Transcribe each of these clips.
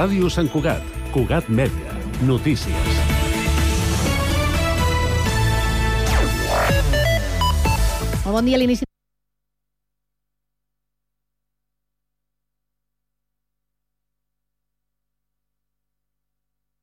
Ràdio Sant Cugat, Cugat Mèdia, notícies. Bon dia a l'inici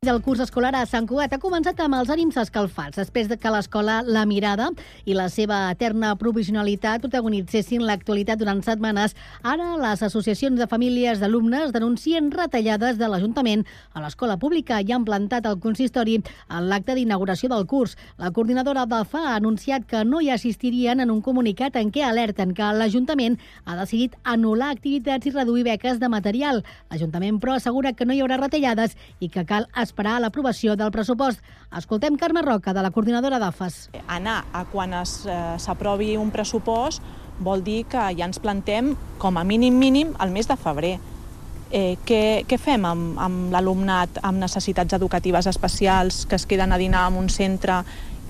del curs escolar a Sant Cugat ha començat amb els ànims escalfats després de que l'escola La Mirada i la seva eterna provisionalitat protagonitzessin l'actualitat durant setmanes. Ara les associacions de famílies d'alumnes denuncien retallades de l'Ajuntament a l'escola pública i han plantat el consistori en l'acte d'inauguració del curs. La coordinadora d'ALFA ha anunciat que no hi assistirien en un comunicat en què alerten que l'Ajuntament ha decidit anul·lar activitats i reduir beques de material. L'Ajuntament, però, assegura que no hi haurà retallades i que cal esperar l'aprovació del pressupost. Escoltem Carme Roca, de la coordinadora d'AFAS. Anar a quan s'aprovi un pressupost vol dir que ja ens plantem com a mínim mínim el mes de febrer. Eh, què, què fem amb, amb l'alumnat amb necessitats educatives especials que es queden a dinar en un centre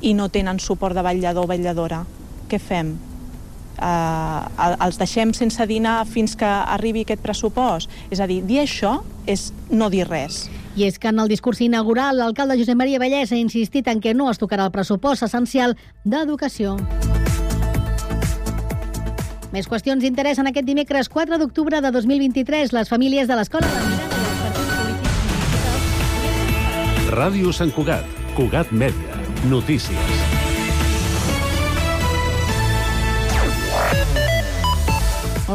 i no tenen suport de vetllador o vetlladora? Què fem? Eh, els deixem sense dinar fins que arribi aquest pressupost? És a dir, dir això és no dir res. I és que en el discurs inaugural l'alcalde Josep Maria Vallès ha insistit en què no es tocarà el pressupost essencial d'educació. Més qüestions interessen aquest dimecres 4 d'octubre de 2023 les famílies de l'escola de Mirada. Ràdio Sant Cugat, Cugat Mèdia, notícies.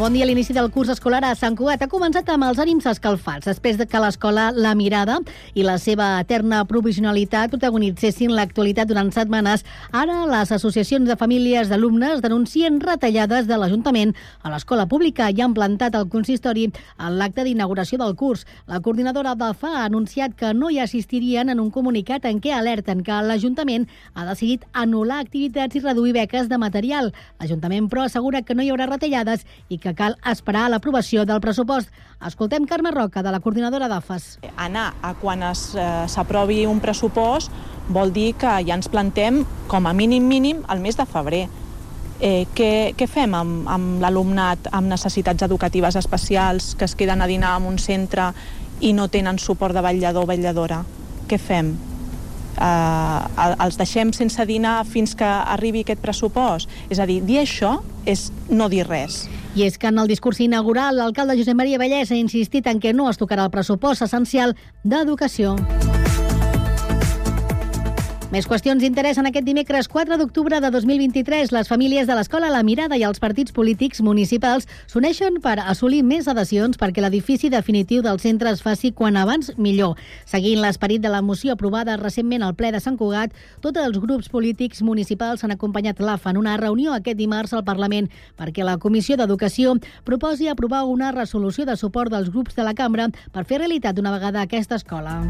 Bon dia. L'inici del curs escolar a Sant Cugat ha començat amb els ànims escalfats després de que l'escola La Mirada i la seva eterna provisionalitat protagonitzessin l'actualitat durant setmanes. Ara les associacions de famílies d'alumnes denuncien retallades de l'Ajuntament a l'escola pública i han plantat el consistori en l'acte d'inauguració del curs. La coordinadora d'ALFA ha anunciat que no hi assistirien en un comunicat en què alerten que l'Ajuntament ha decidit anul·lar activitats i reduir beques de material. L'Ajuntament, però, assegura que no hi haurà retallades i que cal esperar l'aprovació del pressupost. Escoltem Carme Roca, de la coordinadora d'AFAS. Anar a quan s'aprovi un pressupost vol dir que ja ens plantem com a mínim mínim el mes de febrer. Eh, què, què fem amb, amb l'alumnat amb necessitats educatives especials que es queden a dinar en un centre i no tenen suport de vetllador o vetlladora? Què fem? Eh, els deixem sense dinar fins que arribi aquest pressupost? És a dir, dir això és no dir res. I és que en el discurs inaugural l'alcalde Josep Maria Vallès ha insistit en què no es tocarà el pressupost essencial d'educació. Més qüestions interessen aquest dimecres 4 d'octubre de 2023. Les famílies de l'Escola La Mirada i els partits polítics municipals s'uneixen per assolir més adhesions perquè l'edifici definitiu del centre es faci quan abans millor. Seguint l'esperit de la moció aprovada recentment al ple de Sant Cugat, tots els grups polítics municipals han acompanyat l'AFA en una reunió aquest dimarts al Parlament perquè la Comissió d'Educació proposi aprovar una resolució de suport dels grups de la cambra per fer realitat d'una vegada aquesta escola.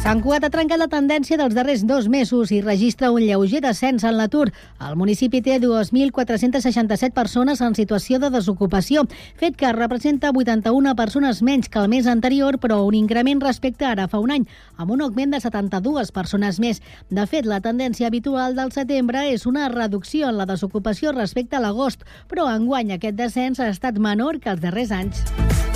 Sant Cugat ha trencat la tendència dels darrers dos mesos i registra un lleuger descens en l'atur. El municipi té 2.467 persones en situació de desocupació, fet que representa 81 persones menys que el mes anterior, però un increment respecte ara fa un any, amb un augment de 72 persones més. De fet, la tendència habitual del setembre és una reducció en la desocupació respecte a l'agost, però enguany aquest descens ha estat menor que els darrers anys.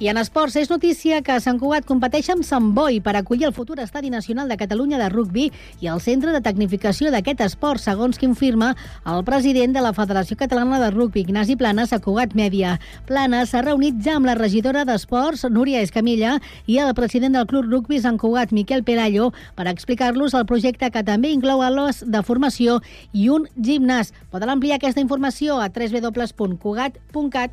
I en esports és notícia que Sant Cugat competeix amb Sant Boi per acollir el futur Estadi Nacional de Catalunya de Rugbi i el centre de tecnificació d'aquest esport, segons que informa el president de la Federació Catalana de Rugbi, Ignasi Planes, a Cugat Mèdia. Planes s'ha reunit ja amb la regidora d'Esports, Núria Escamilla, i el president del Club Rugbi Sant Cugat, Miquel Perallo, per explicar-los el projecte que també inclou aules de formació i un gimnàs. Poden ampliar aquesta informació a www.cugat.cat.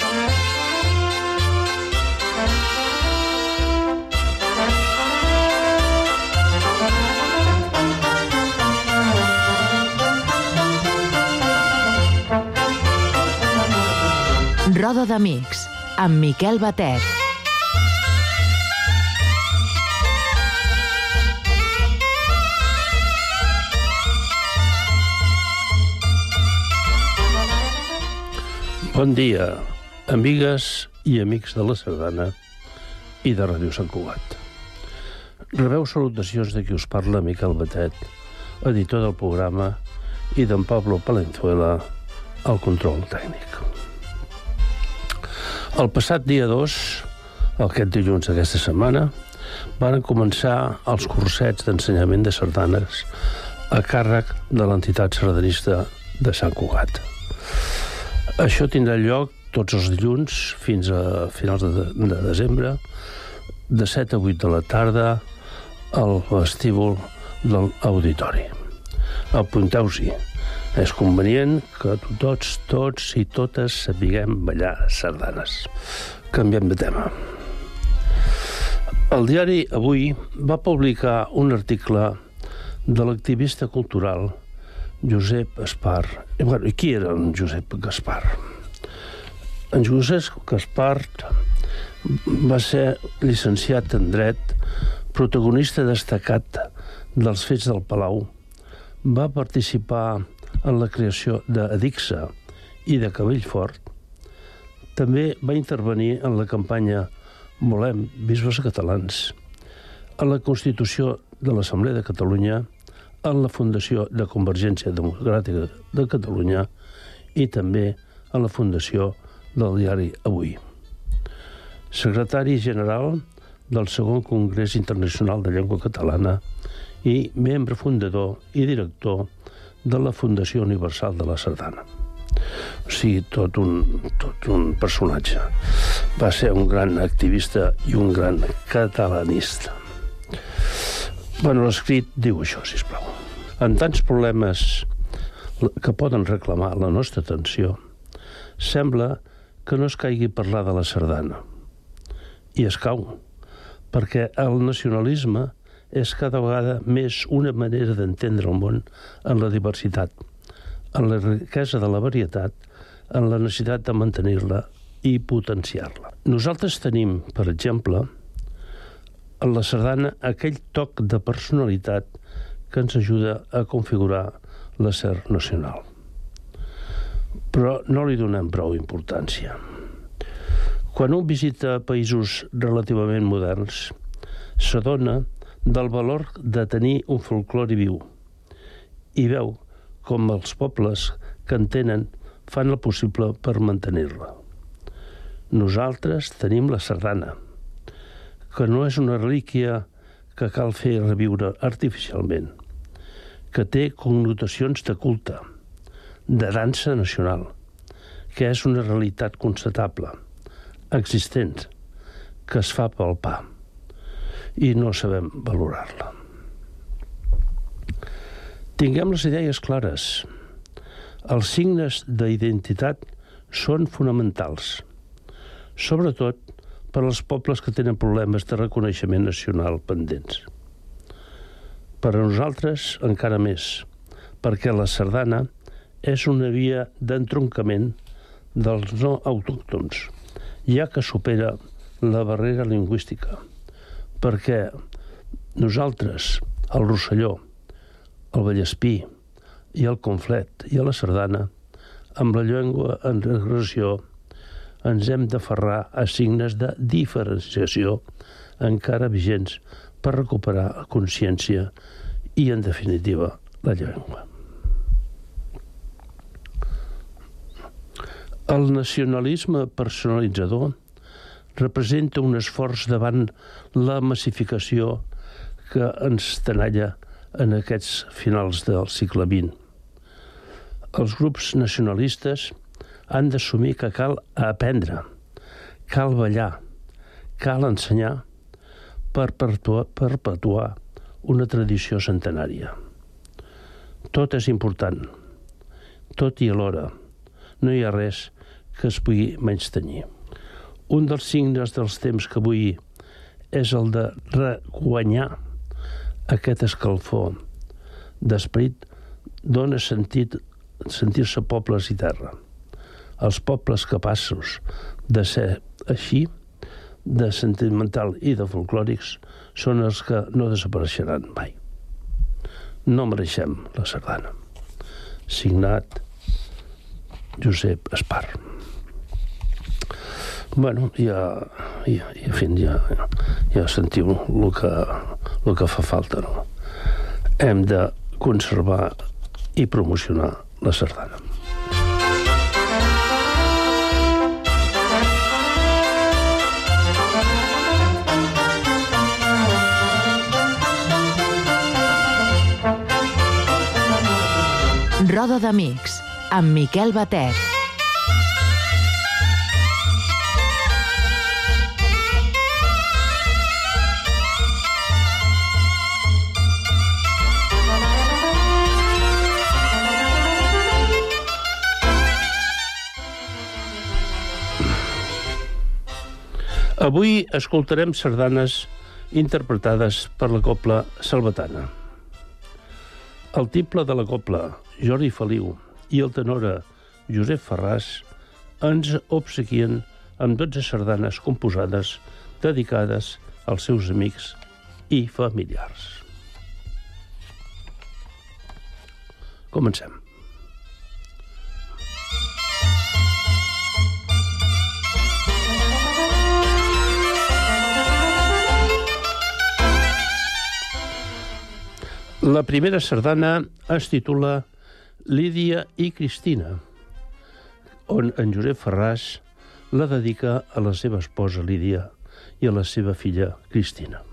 Roda d'Amics, amb Miquel Batet. Bon dia, amigues i amics de la Sardana i de Ràdio Sant Cugat. Rebeu salutacions de qui us parla, Miquel Batet, editor del programa, i d'en Pablo Palenzuela, al control tècnic. El passat dia 2, aquest dilluns d'aquesta setmana, van començar els cursets d'ensenyament de sardanes a càrrec de l'entitat sardanista de Sant Cugat. Això tindrà lloc tots els dilluns fins a finals de, de desembre, de 7 a 8 de la tarda, al vestíbul de l'auditori. Apunteu-s'hi. És convenient que tots, tots i totes sapiguem ballar sardanes. Canviem de tema. El diari Avui va publicar un article de l'activista cultural Josep Gaspar. I, bueno, i qui era en Josep Gaspar? En Josep Gaspar va ser llicenciat en dret, protagonista destacat dels fets del Palau, va participar en la creació d'Adixa i de Cabellfort, també va intervenir en la campanya Volem bisbes catalans, en la Constitució de l'Assemblea de Catalunya, en la Fundació de Convergència Democràtica de Catalunya i també en la Fundació del diari Avui. Secretari General del segon Congrés Internacional de Llengua Catalana i membre fundador i director de la Fundació Universal de la Sardana. O sigui, tot un, tot un personatge. Va ser un gran activista i un gran catalanista. Bueno, l'escrit diu això, si plau. En tants problemes que poden reclamar la nostra atenció, sembla que no es caigui parlar de la sardana. I es cau, perquè el nacionalisme és cada vegada més una manera d'entendre el món en la diversitat, en la riquesa de la varietat, en la necessitat de mantenir-la i potenciar-la. Nosaltres tenim, per exemple, en la sardana aquell toc de personalitat que ens ajuda a configurar l'acer nacional. Però no li donem prou importància. Quan un visita països relativament moderns, s'adona del valor de tenir un folclore viu i veu com els pobles que en tenen fan el possible per mantenir-la. Nosaltres tenim la sardana, que no és una relíquia que cal fer reviure artificialment, que té connotacions de culte, de dansa nacional, que és una realitat constatable, existent, que es fa palpar i no sabem valorar-la. Tinguem les idees clares. Els signes d'identitat són fonamentals, sobretot per als pobles que tenen problemes de reconeixement nacional pendents. Per a nosaltres, encara més, perquè la sardana és una via d'entroncament dels no autòctons, ja que supera la barrera lingüística, perquè nosaltres, el Rosselló, el Vallespí i el Conflet i a la Sardana, amb la llengua en regressió, ens hem d'aferrar a signes de diferenciació encara vigents per recuperar la consciència i, en definitiva, la llengua. El nacionalisme personalitzador representa un esforç davant la massificació que ens tenalla en aquests finals del segle XX. Els grups nacionalistes han d'assumir que cal aprendre, cal ballar, cal ensenyar per perpetuar, una tradició centenària. Tot és important, tot i alhora no hi ha res que es pugui menys tenir. Un dels signes dels temps que avui és el de reguanyar aquest escalfor d'esperit dona sentit sentir-se pobles i terra. Els pobles capaços de ser així, de sentimental i de folclòrics, són els que no desapareixeran mai. No mereixem la sardana. Signat Josep Espar. Bueno, ja, ja, ja, en fi, ja, ja sentiu el que, el que fa falta, no? Hem de conservar i promocionar la sardana. Roda d'Amics, amb Miquel Batet. Avui escoltarem sardanes interpretades per la Copla Salvatana. El tiple de la Copla, Jordi Feliu, i el tenora Josep Ferràs ens obsequien amb 12 sardanes composades dedicades als seus amics i familiars. Comencem. La primera sardana es titula Lídia i Cristina, on en Josep Ferràs la dedica a la seva esposa Lídia i a la seva filla Cristina.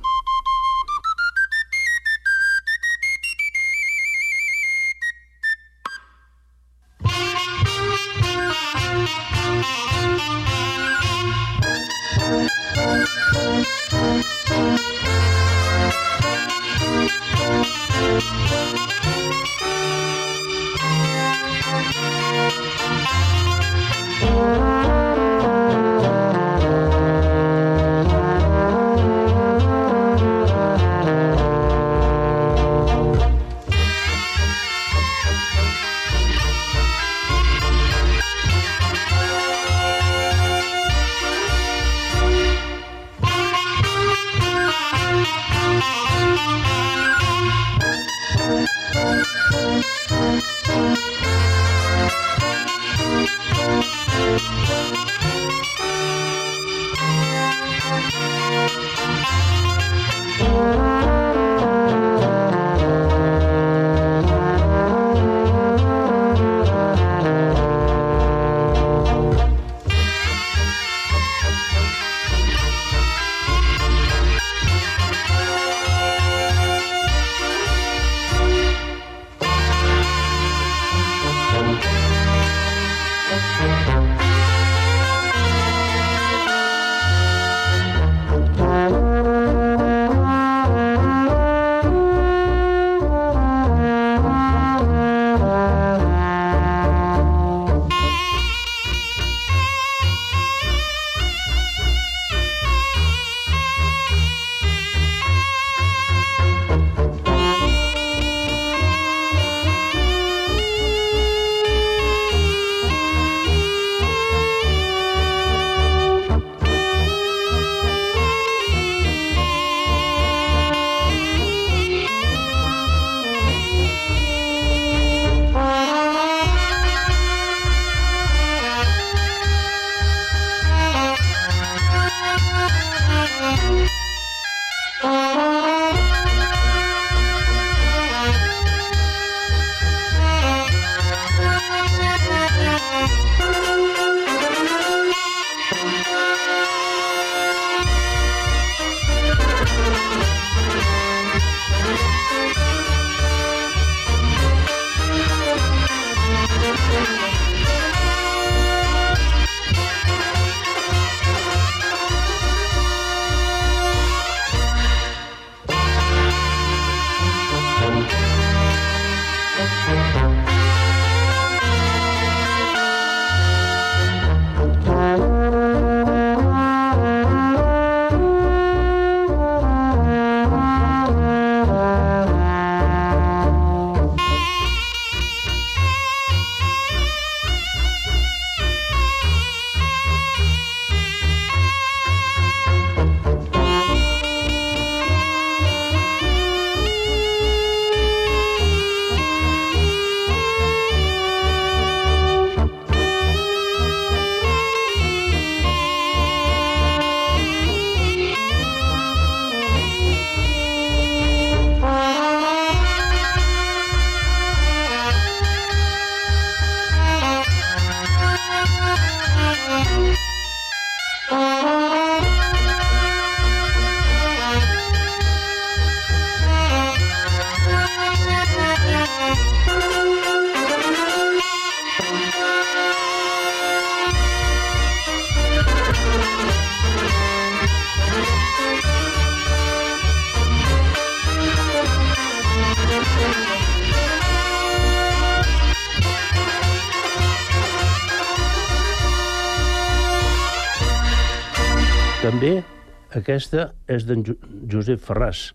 Aquesta és d'en Jo- Josep Ferràs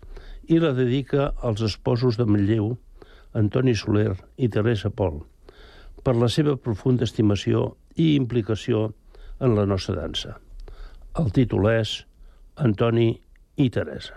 i la dedica als esposos de Manlleu, Antoni Soler i Teresa Pol, per la seva profunda estimació i implicació en la nostra dansa. El títol és Antoni i Teresa.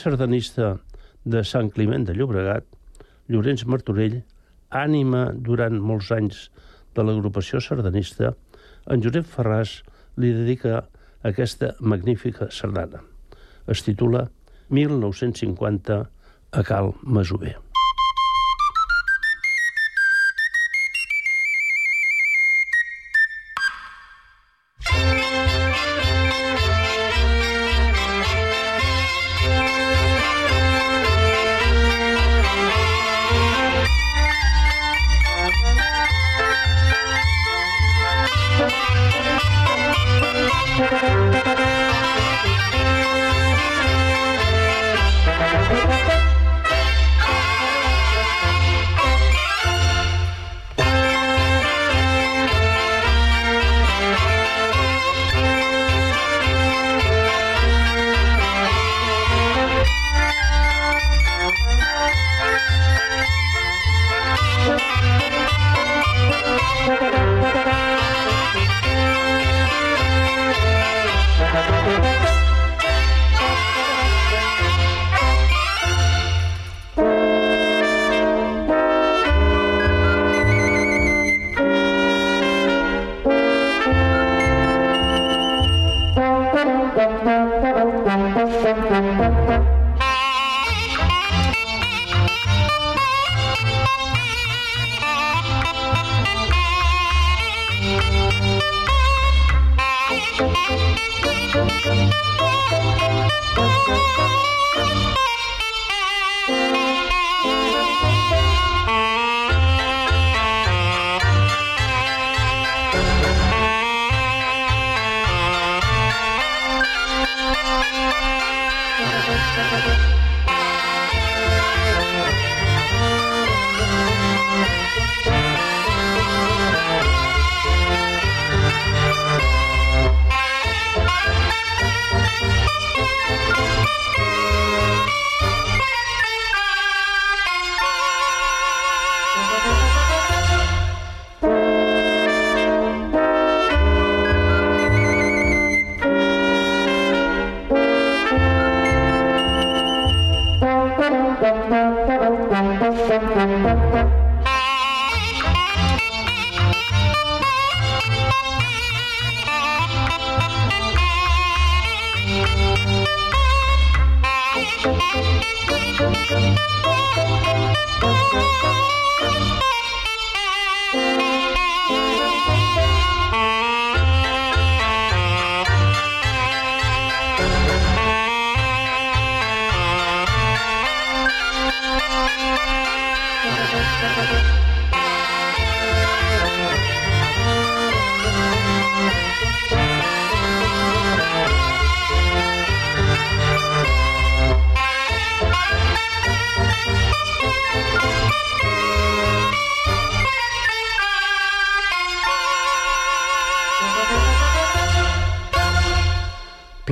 Sardanista de Sant Climent de Llobregat, Llorenç Martorell, ànima durant molts anys de l'agrupació sardanista, en Josep Ferràs li dedica aquesta magnífica sardana. Es titula 1950 a Cal Masover.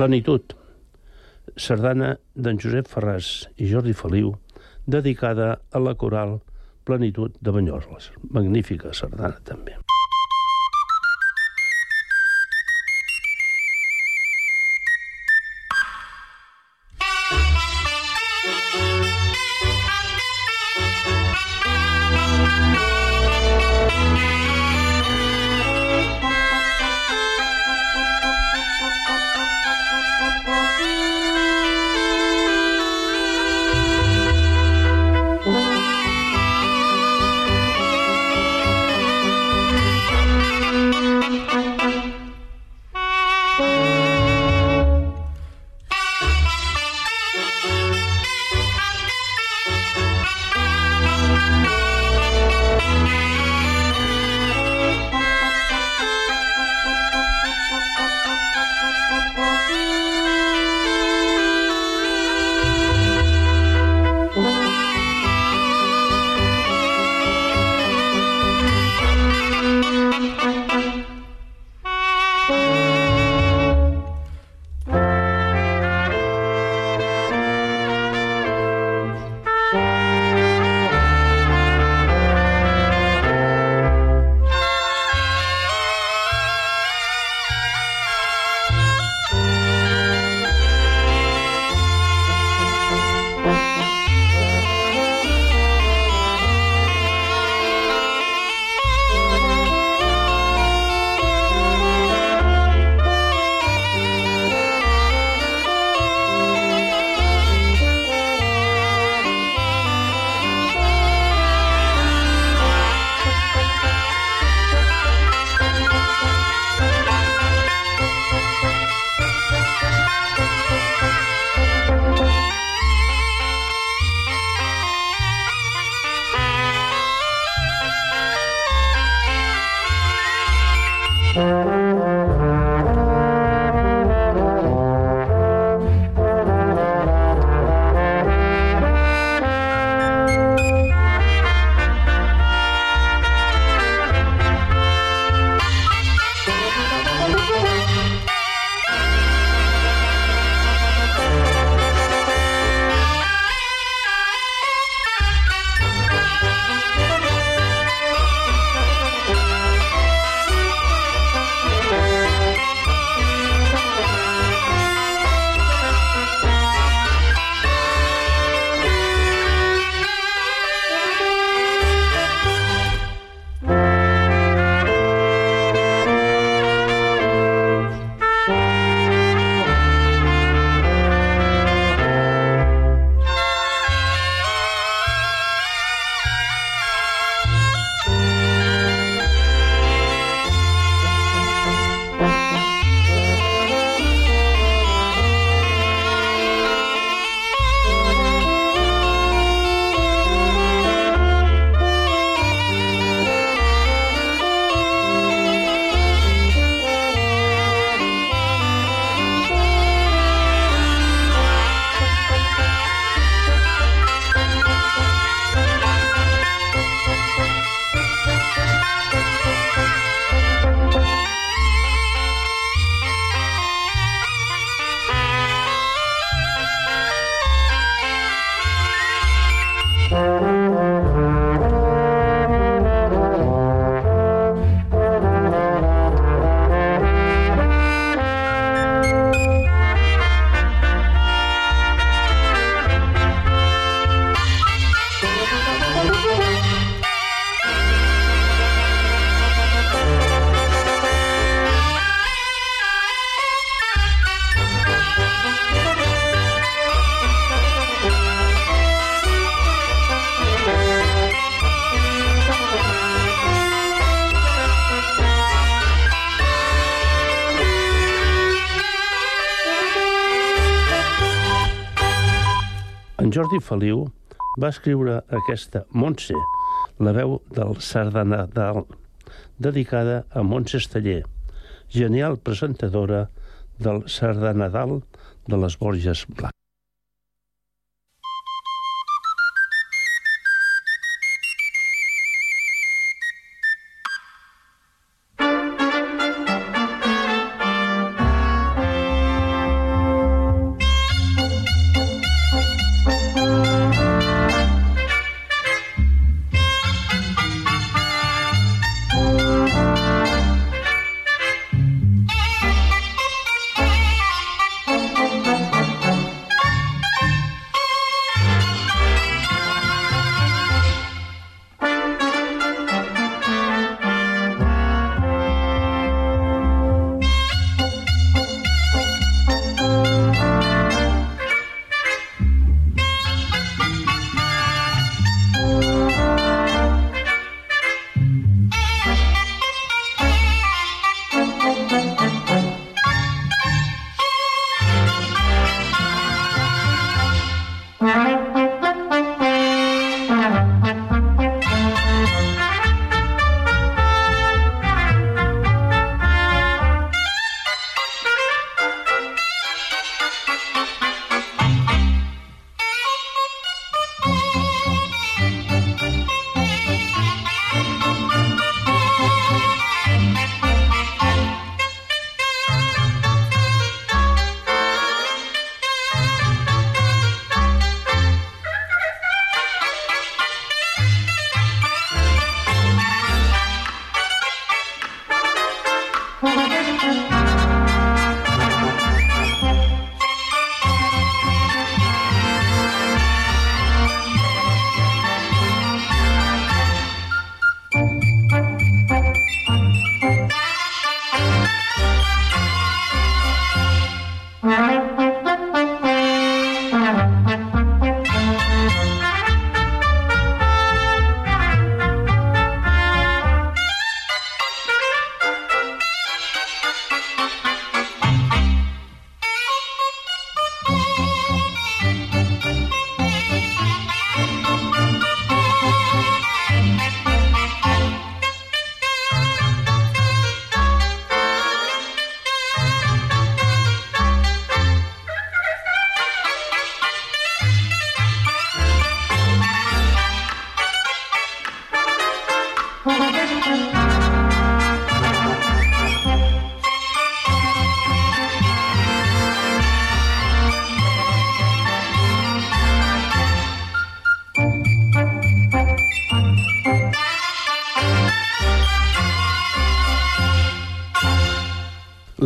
Plenitud, sardana d'en Josep Ferràs i Jordi Feliu, dedicada a la coral Plenitud de Banyoles. Magnífica sardana, també. Jordi Feliu va escriure aquesta Montse, la veu del Sardanadal, dedicada a Montse Esteller, genial presentadora del Sardanadal de les Borges Blanc.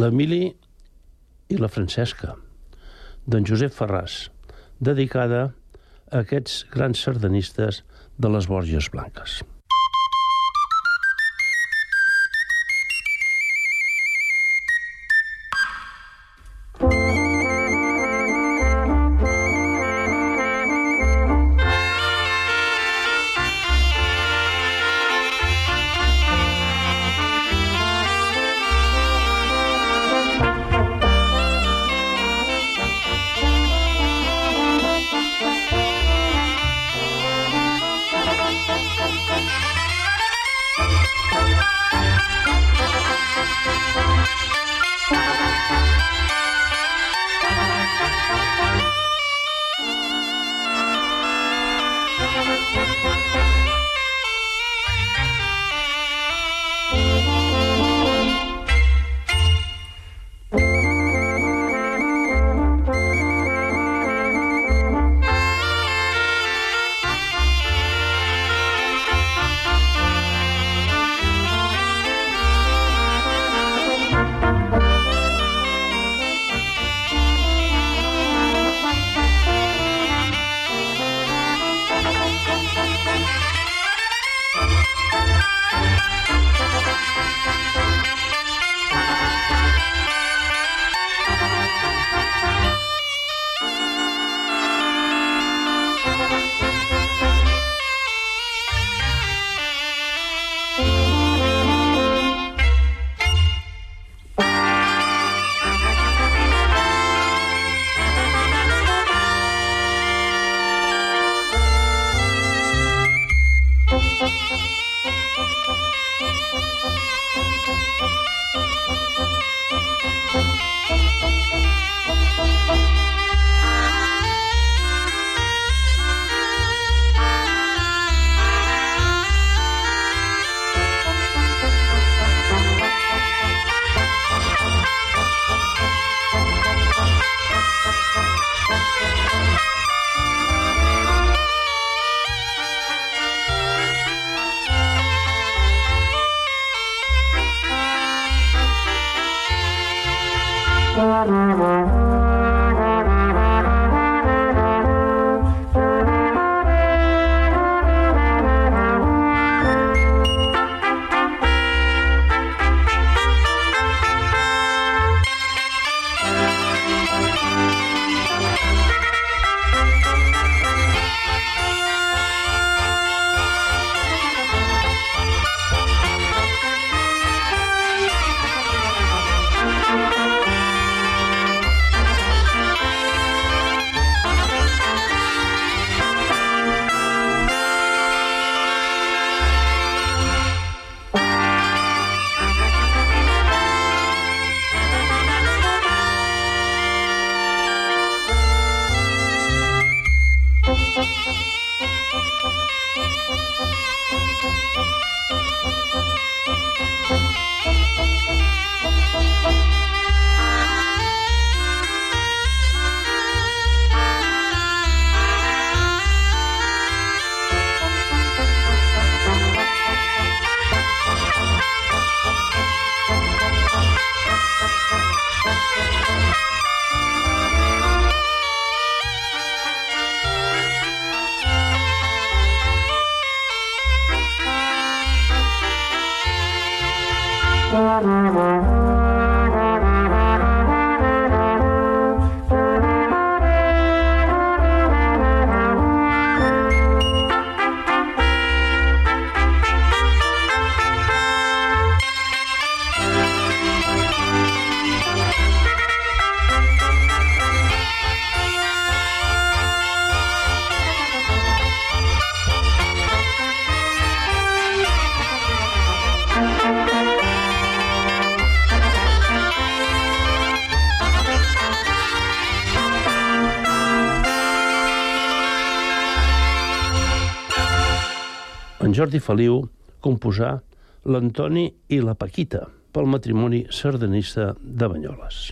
l'Emili i la Francesca, d'en Josep Ferràs, dedicada a aquests grans sardanistes de les Borges Blanques. Jordi Feliu composà l'Antoni i la Paquita pel matrimoni sardanista de Banyoles.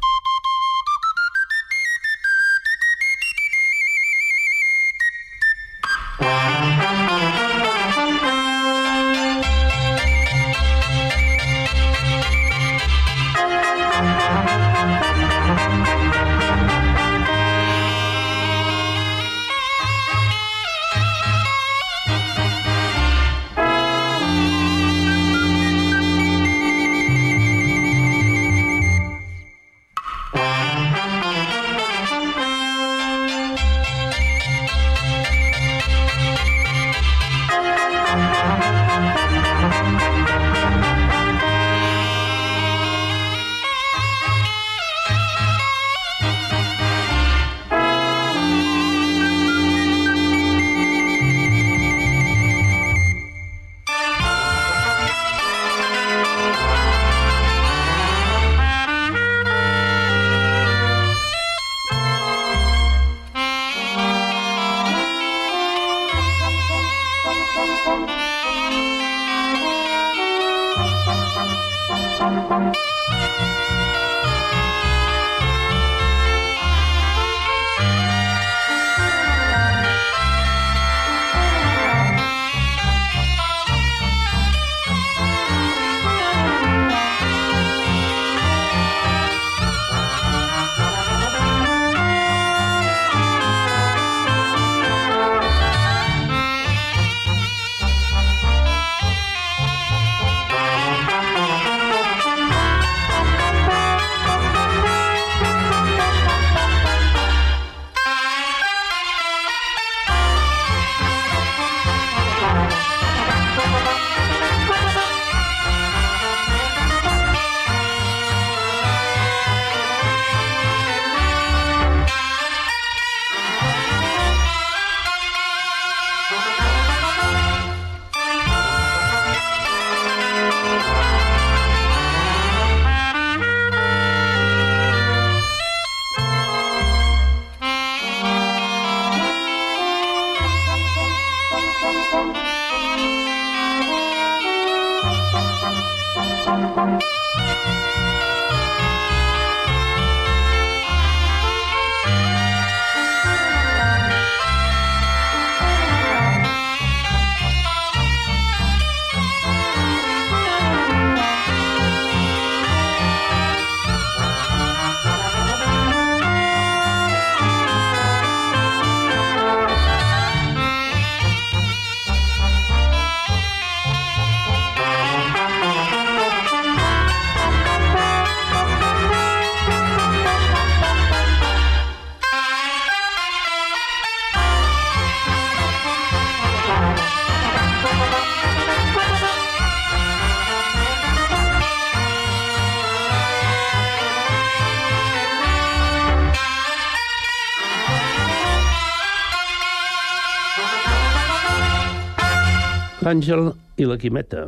L'Àngel i la Quimeta,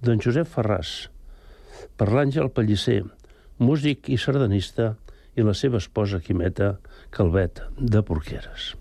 d'en Josep Ferràs, per l'Àngel Pellicer, músic i sardanista, i la seva esposa Quimeta, Calvet, de Porqueres.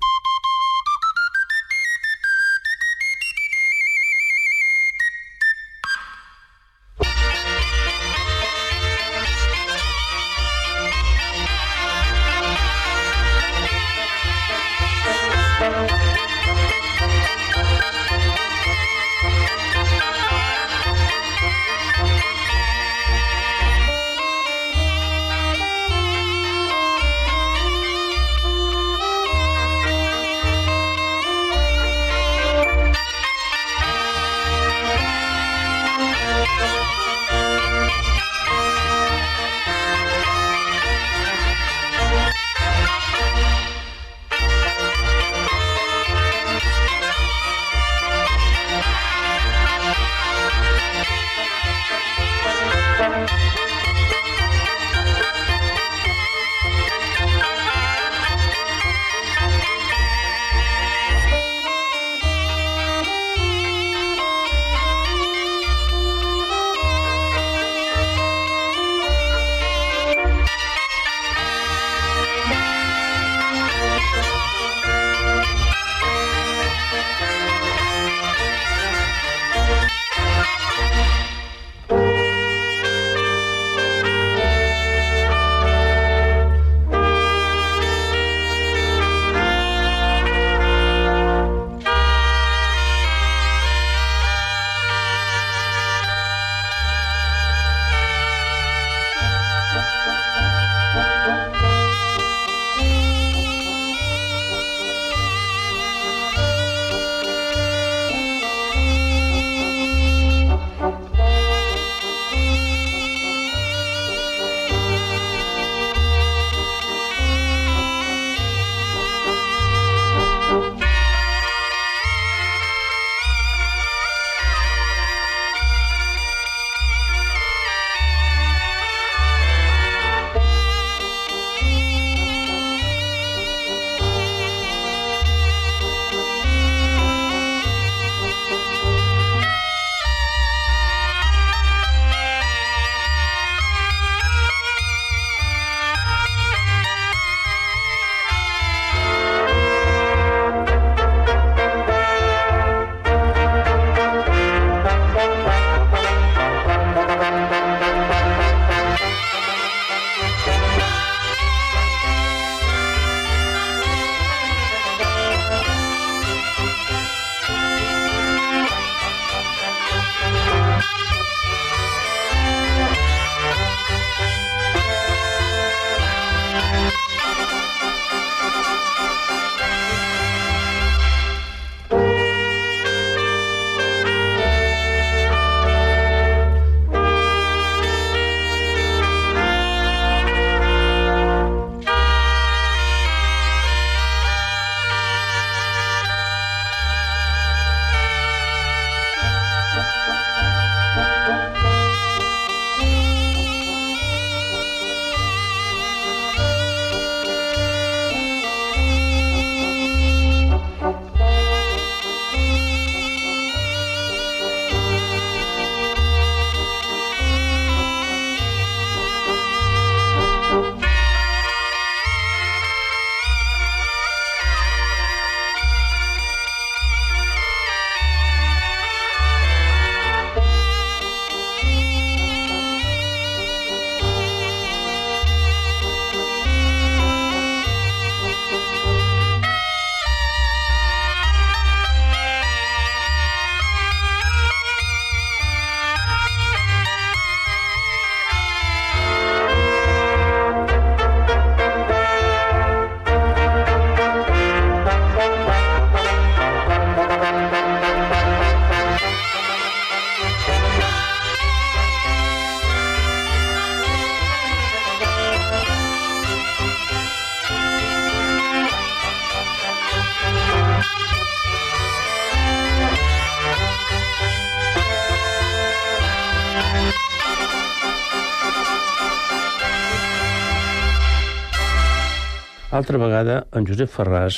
Altra vegada, en Josep Ferràs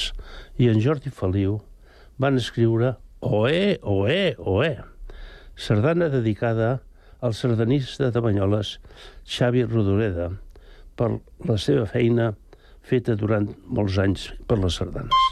i en Jordi Feliu van escriure Oé, oé, oé, sardana dedicada al sardanista de Banyoles Xavi Rodoreda per la seva feina feta durant molts anys per les sardanes.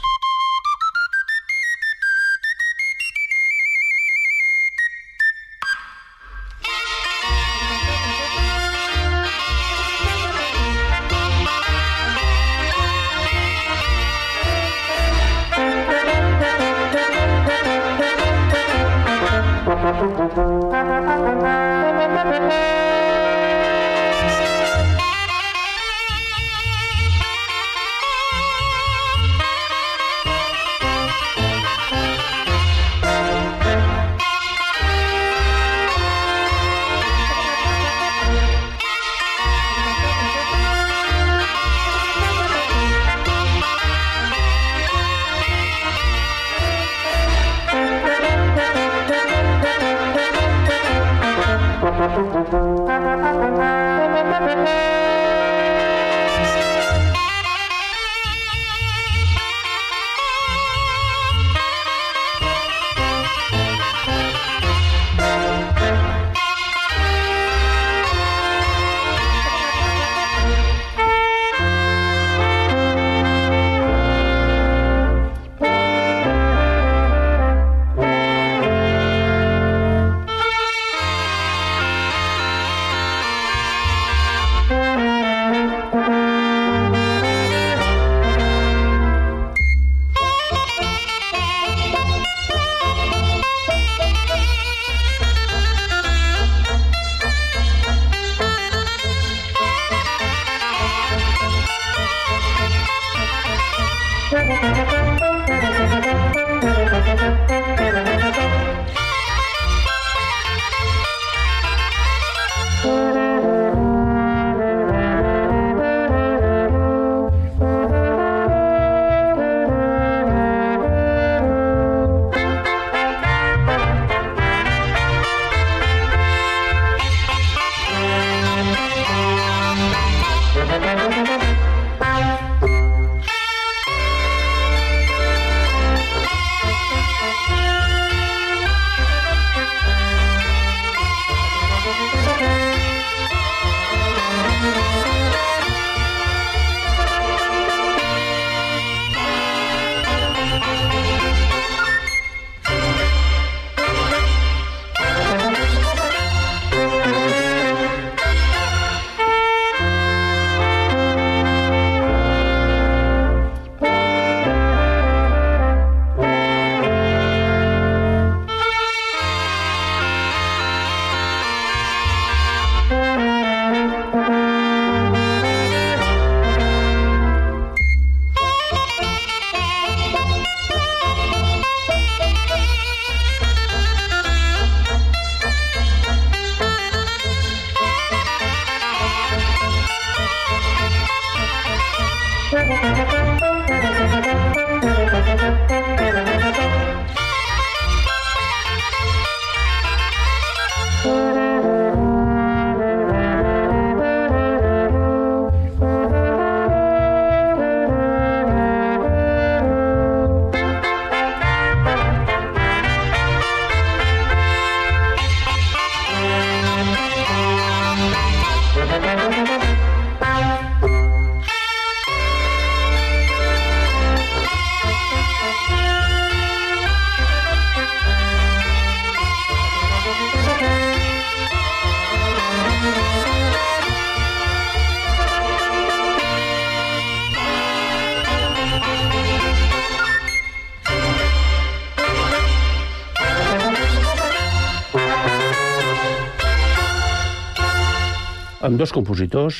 Amb dos compositors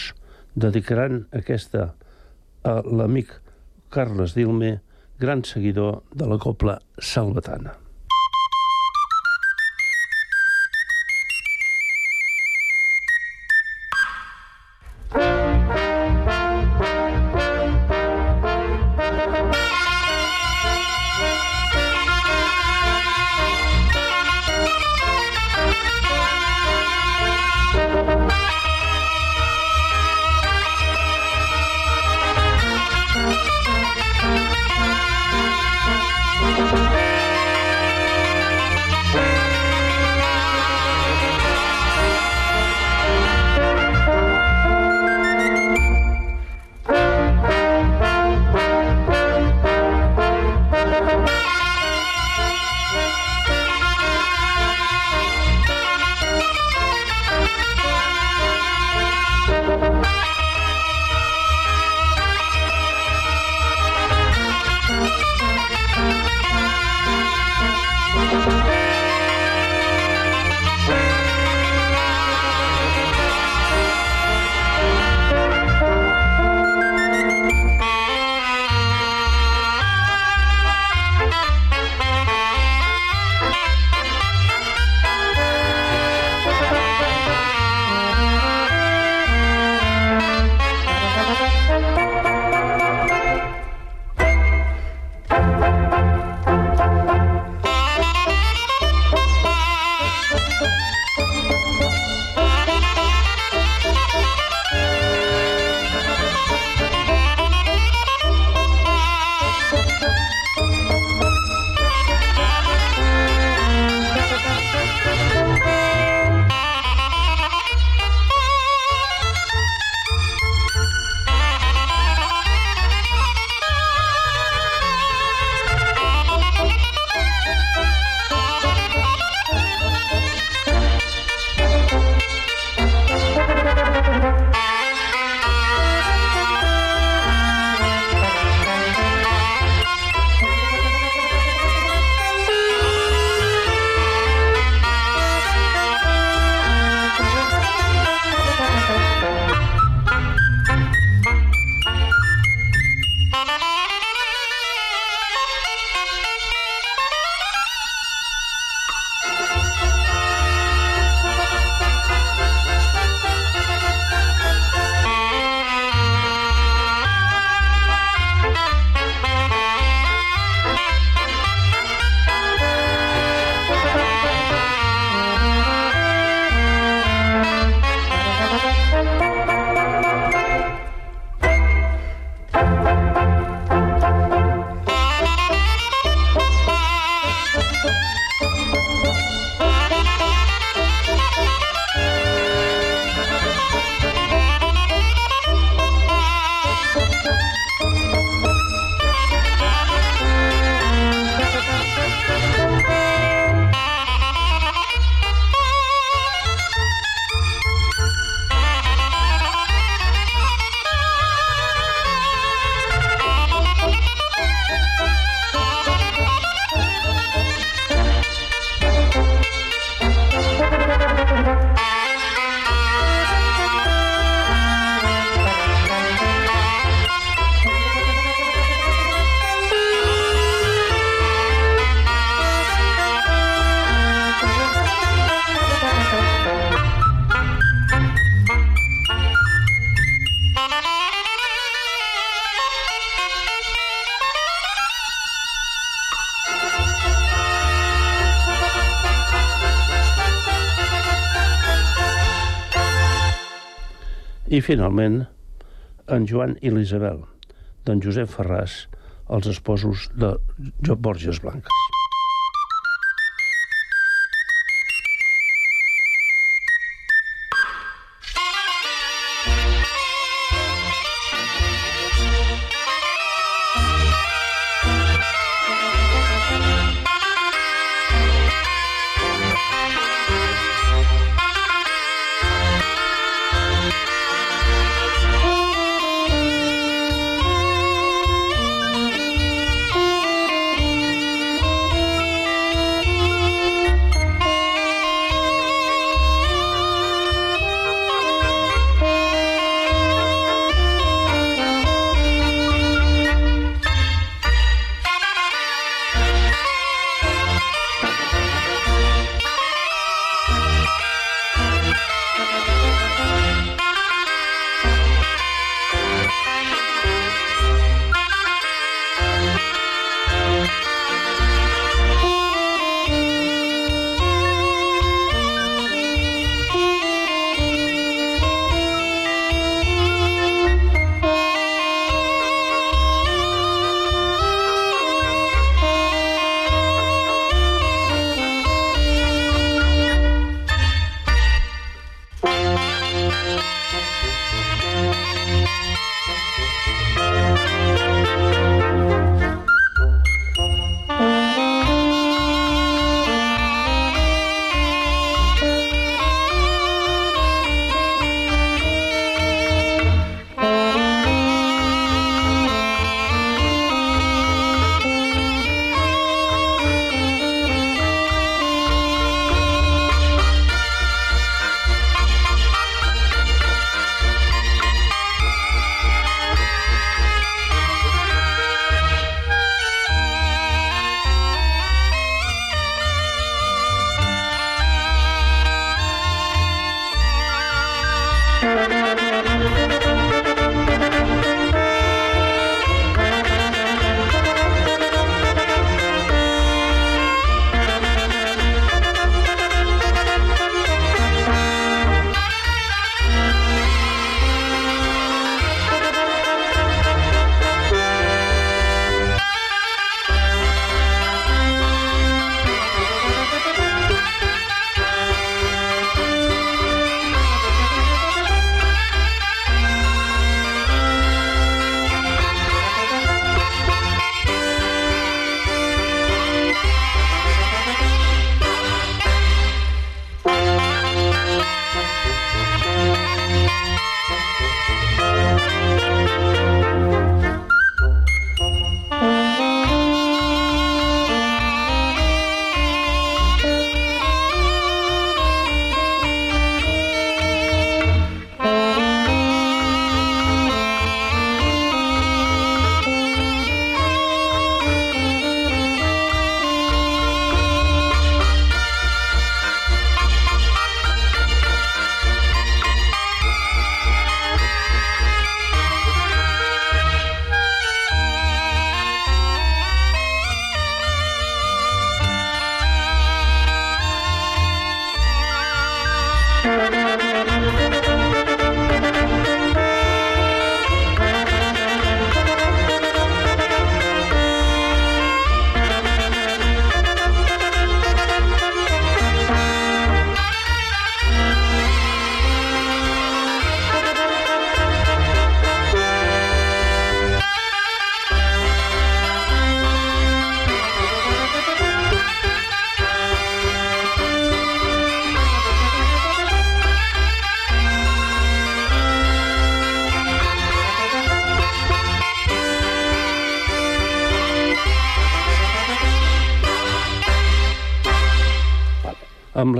dedicaran aquesta a l'amic Carles Dilme, gran seguidor de la copla salvatana. I finalment, en Joan i l'Isabel, d'en Josep Ferràs, els esposos de Joan Borges Blanques.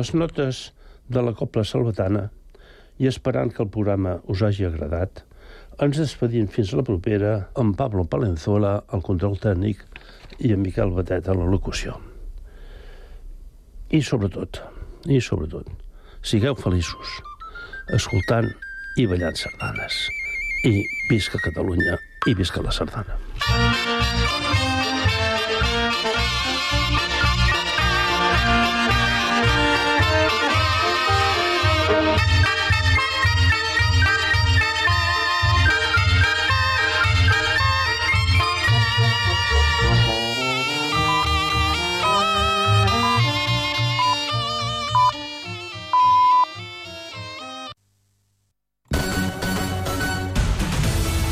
Les notes de la Copla Salvatana i esperant que el programa us hagi agradat, ens despedim fins a la propera amb Pablo Palenzuela al control tècnic i en Miquel Batet a la locució. I sobretot, i sobretot, sigueu feliços, escoltant i ballant sardanes. I visca Catalunya i visca la sardana.